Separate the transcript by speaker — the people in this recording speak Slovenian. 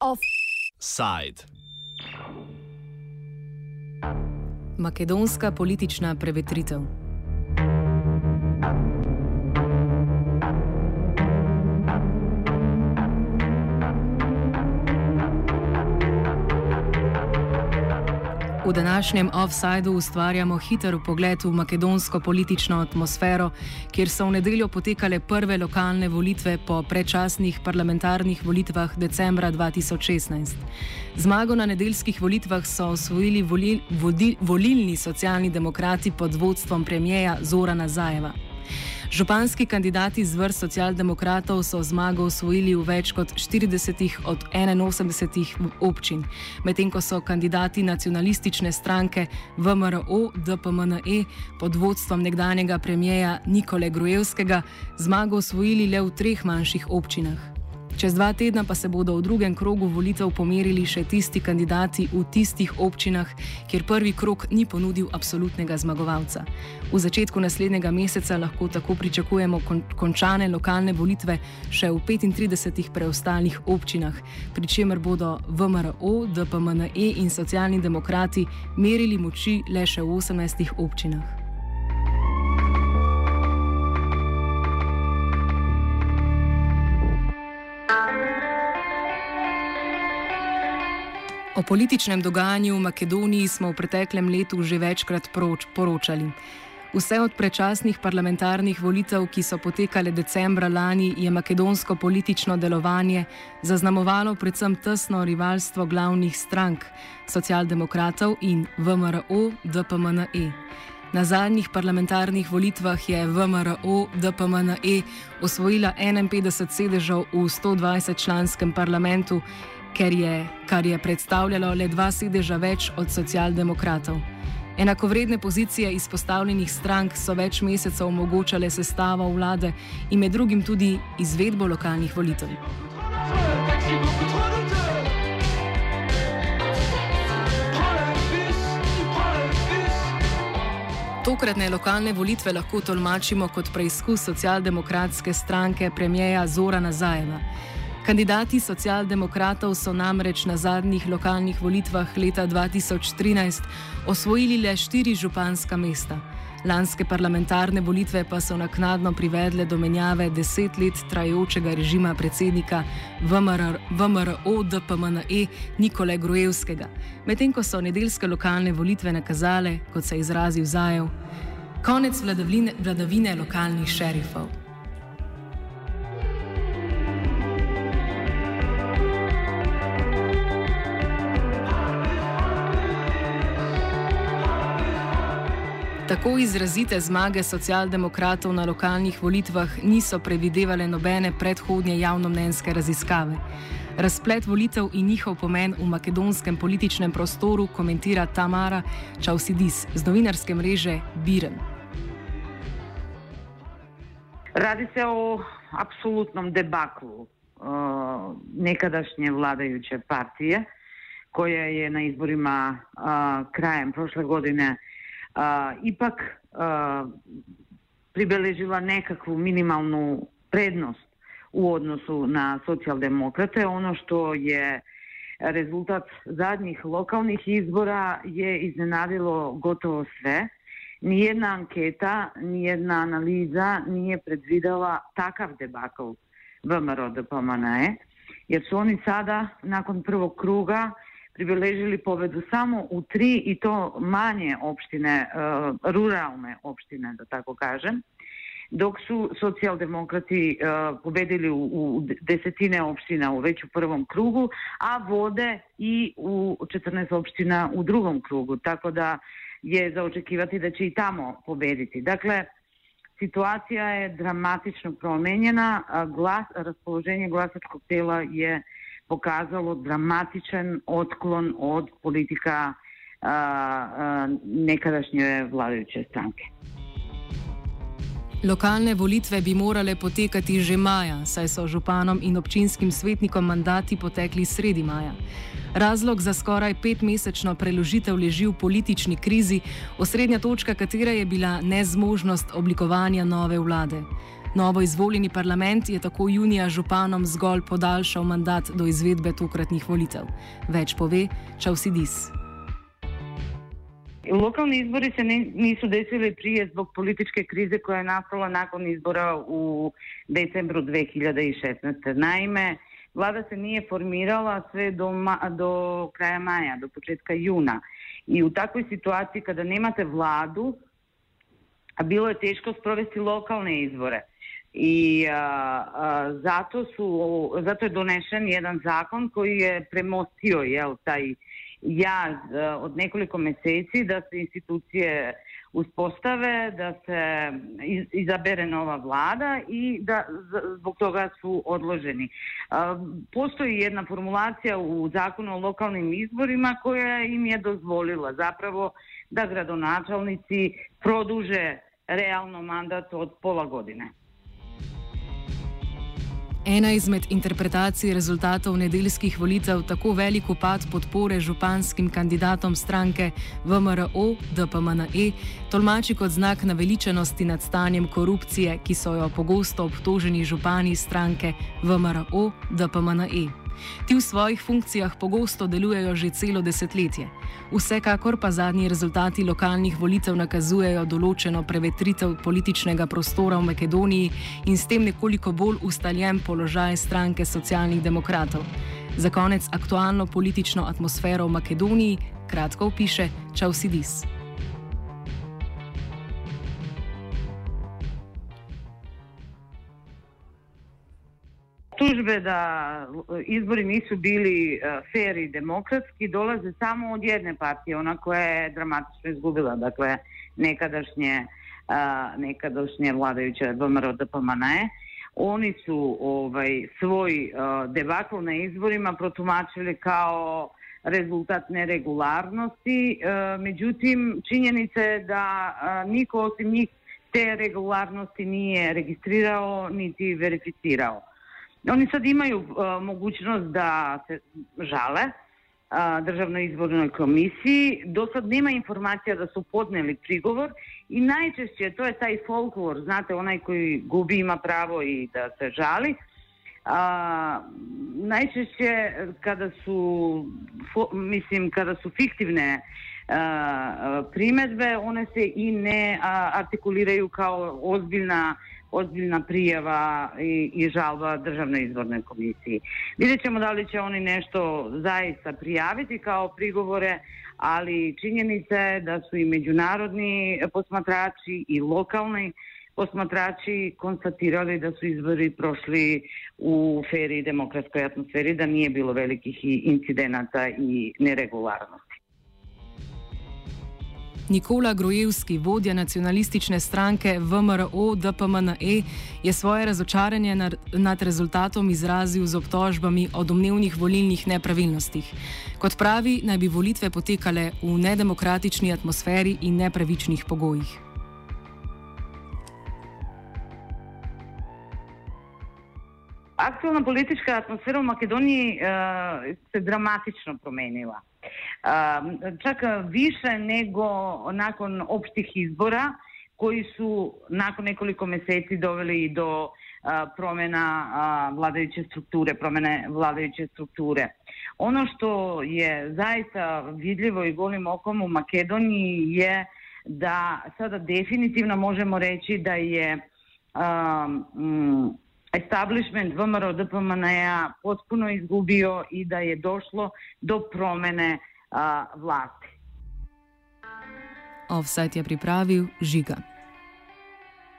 Speaker 1: Offside.
Speaker 2: Makedonska politična prevetritev. V današnjem offsajdu ustvarjamo hiter pogled v makedonsko politično atmosfero, kjer so v nedeljo potekale prve lokalne volitve po predčasnih parlamentarnih volitvah decembra 2016. Zmago na nedeljskih volitvah so osvojili volil, vodi, volilni socialni demokrati pod vodstvom premijeja Zorana Zajeva. Županski kandidati z vrst socialdemokratov so zmago osvojili v več kot 40 od 81 občin, medtem ko so kandidati nacionalistične stranke VMRO DPMNE pod vodstvom nekdanjega premijeja Nikole Grujevskega zmago osvojili le v treh manjših občinah. Čez dva tedna pa se bodo v drugem krogu volitev pomerili še tisti kandidati v tistih občinah, kjer prvi krog ni ponudil absolutnega zmagovalca. V začetku naslednjega meseca lahko tako pričakujemo kon končane lokalne volitve še v 35 preostalih občinah, pri čemer bodo VMRO, DPMNE in socialni demokrati merili moči le še v 18 občinah. O političnem dogajanju v Makedoniji smo v preteklem letu že večkrat poročali. Vse od prečasnih parlamentarnih volitev, ki so potekale decembra lani, je makedonsko politično delovanje zaznamovalo predvsem tesno rivalstvo glavnih strank, socialdemokratov in VMRO DPMNE. Na zadnjih parlamentarnih volitvah je VMRO DPMNE osvojila 51 sedežev v 120 članskem parlamentu je, kar je predstavljalo le dva sedeža več od socialdemokratov. Enakovredne pozicije izpostavljenih strank so več mesecev omogočale sestavo vlade in med drugim tudi izvedbo lokalnih volitev. Tokratne lokalne volitve lahko tolmačimo kot preizkus socialdemokratske stranke premijeja Zora Nazajeva. Kandidati socialdemokratov so namreč na zadnjih lokalnih volitvah leta 2013 osvojili le štiri županska mesta. Lanske parlamentarne volitve pa so naknadno privedle do menjave deset let trajajočega režima predsednika VMR, VMRO DPMNE Nikole Grujevskega, medtem ko so nedeljske lokalne volitve nakazale, kot se je izrazil Zajev, konec vladavine, vladavine lokalnih šerifov. Tako izrazite zmage socialdemokratov na lokalnih volitvah niso predvidevale nobene predhodnje javnomnenjske raziskave. Razplet volitev in njihov pomen v makedonskem političnem prostoru komentira Tamara Čausidis z novinarske mreže Biren.
Speaker 3: Radi se o apsolutnom debaklu uh, nekadašnje vladajuće partije, koja je na izborima uh, krajem prošle godine a, ipak a, pribeležila nekakvu minimalnu prednost u odnosu na socijaldemokrate. Ono što je rezultat zadnjih lokalnih izbora je iznenadilo gotovo sve. Nijedna anketa, nijedna analiza nije predvidela takav debakl VMRO DPMNE, jer su oni sada nakon prvog kruga pribeležili pobedu samo u tri i to manje opštine, uh, ruralne opštine, da tako kažem, dok su socijaldemokrati uh, pobedili u, desetine opština već u prvom krugu, a vode i u 14 opština u drugom krugu, tako da je za očekivati da će i tamo pobediti. Dakle, situacija je dramatično promenjena, glas, raspoloženje glasačkog tela je pokazalo dramatičan otklon od politika a, a, nekadašnje vladajuće stranke.
Speaker 2: Lokalne volitve bi morale potekati že maja, saj so županom in občinskim svetnikom mandati potekli sredi maja. Razlog za skoraj petmesečno preložitev leži v politični krizi, osrednja točka katere je bila nezmožnost oblikovanja nove vlade. Novo izvoljeni parlament je tako junija županom zgolj podaljšal mandat do izvedbe tokratnih volitev. Več pove Čausidis.
Speaker 3: Lokalni izbori se nisu desili prije zbog političke krize koja je nastala nakon izbora u decembru 2016. Naime, vlada se nije formirala sve do, ma, do kraja maja, do početka juna. I u takvoj situaciji kada nemate vladu, a bilo je teško sprovesti lokalne izbore. I a, a, zato, su, zato je donešen jedan zakon koji je premostio jel, taj jaz od nekoliko meseci da se institucije uspostave, da se izabere nova vlada i da zbog toga su odloženi. Postoji jedna formulacija u zakonu o lokalnim izborima koja im je dozvolila zapravo da gradonačelnici produže realno mandat od pola godine.
Speaker 2: Ena izmed interpretacij rezultatov nedeljskih volitev tako velik upad podpore županskim kandidatom stranke VMRO, DPMNE, tolmači kot znak naveličenosti nad stanjem korupcije, ki so jo pogosto obtoženi župani stranke VMRO, DPMNE. Ti v svojih funkcijah pogosto delujejo že celo desetletje. Vsekakor pa zadnji rezultati lokalnih volitev nakazujejo določeno prevetritev političnega prostora v Makedoniji in s tem nekoliko bolj ustaljen položaj stranke socialnih demokratov. Za konec aktualno politično atmosfero v Makedoniji kratko opiše Čausidis.
Speaker 3: Tužbe da izbori nisu bili e, fair i demokratski dolaze samo od jedne partije, ona koja je dramatično izgubila, dakle nekadašnje, e, nekadašnje vladajuće VMRO DPMNE. Oni su ovaj, svoj e, debakl na izborima protumačili kao rezultat neregularnosti, međutim činjenica je da niko osim njih te regularnosti nije registrirao niti verificirao. Oni sad imaju uh, mogućnost da se žale uh, državnoj izbornoj komisiji. Do sad nema informacija da su podneli prigovor i najčešće to je taj folklor, znate, onaj koji gubi ima pravo i da se žali. A, najčešće kada su mislim kada su fiktivne a, primetbe one se i ne a, artikuliraju kao ozbiljna ozbiljna prijava i, i žalba državnoj izbornoj komisiji. Vidjet ćemo da li će oni nešto zaista prijaviti kao prigovore, ali činjenica je da su i međunarodni posmatrači i lokalni posmatrači konstatirali da su izbori prošli u feri demokratskoj atmosferi, da nije bilo velikih incidenata i neregularnosti.
Speaker 2: Nikola Grojevski, vodja nacionalistične stranke VMRO DPMNE, je svoje razočaranje nad rezultatom izrazil z obtožbami o domnevnih volilnih nepravilnostih. Kot pravi, naj bi volitve potekale v nedemokratični atmosferi in nepravičnih pogojih.
Speaker 3: Aktualna politička atmosfera v Makedoniji uh, se dramatično promenila. Čak više nego nakon opštih izbora koji su nakon nekoliko meseci doveli do promjena vladajuće strukture, promjene vladajuće strukture. Ono što je zaista vidljivo i golim okom u Makedoniji je da sada definitivno možemo reći da je um, establishment VMRO DPMN-a potpuno izgubio i da je došlo do promene a, vlasti.
Speaker 2: Offset je pripravil Žiga.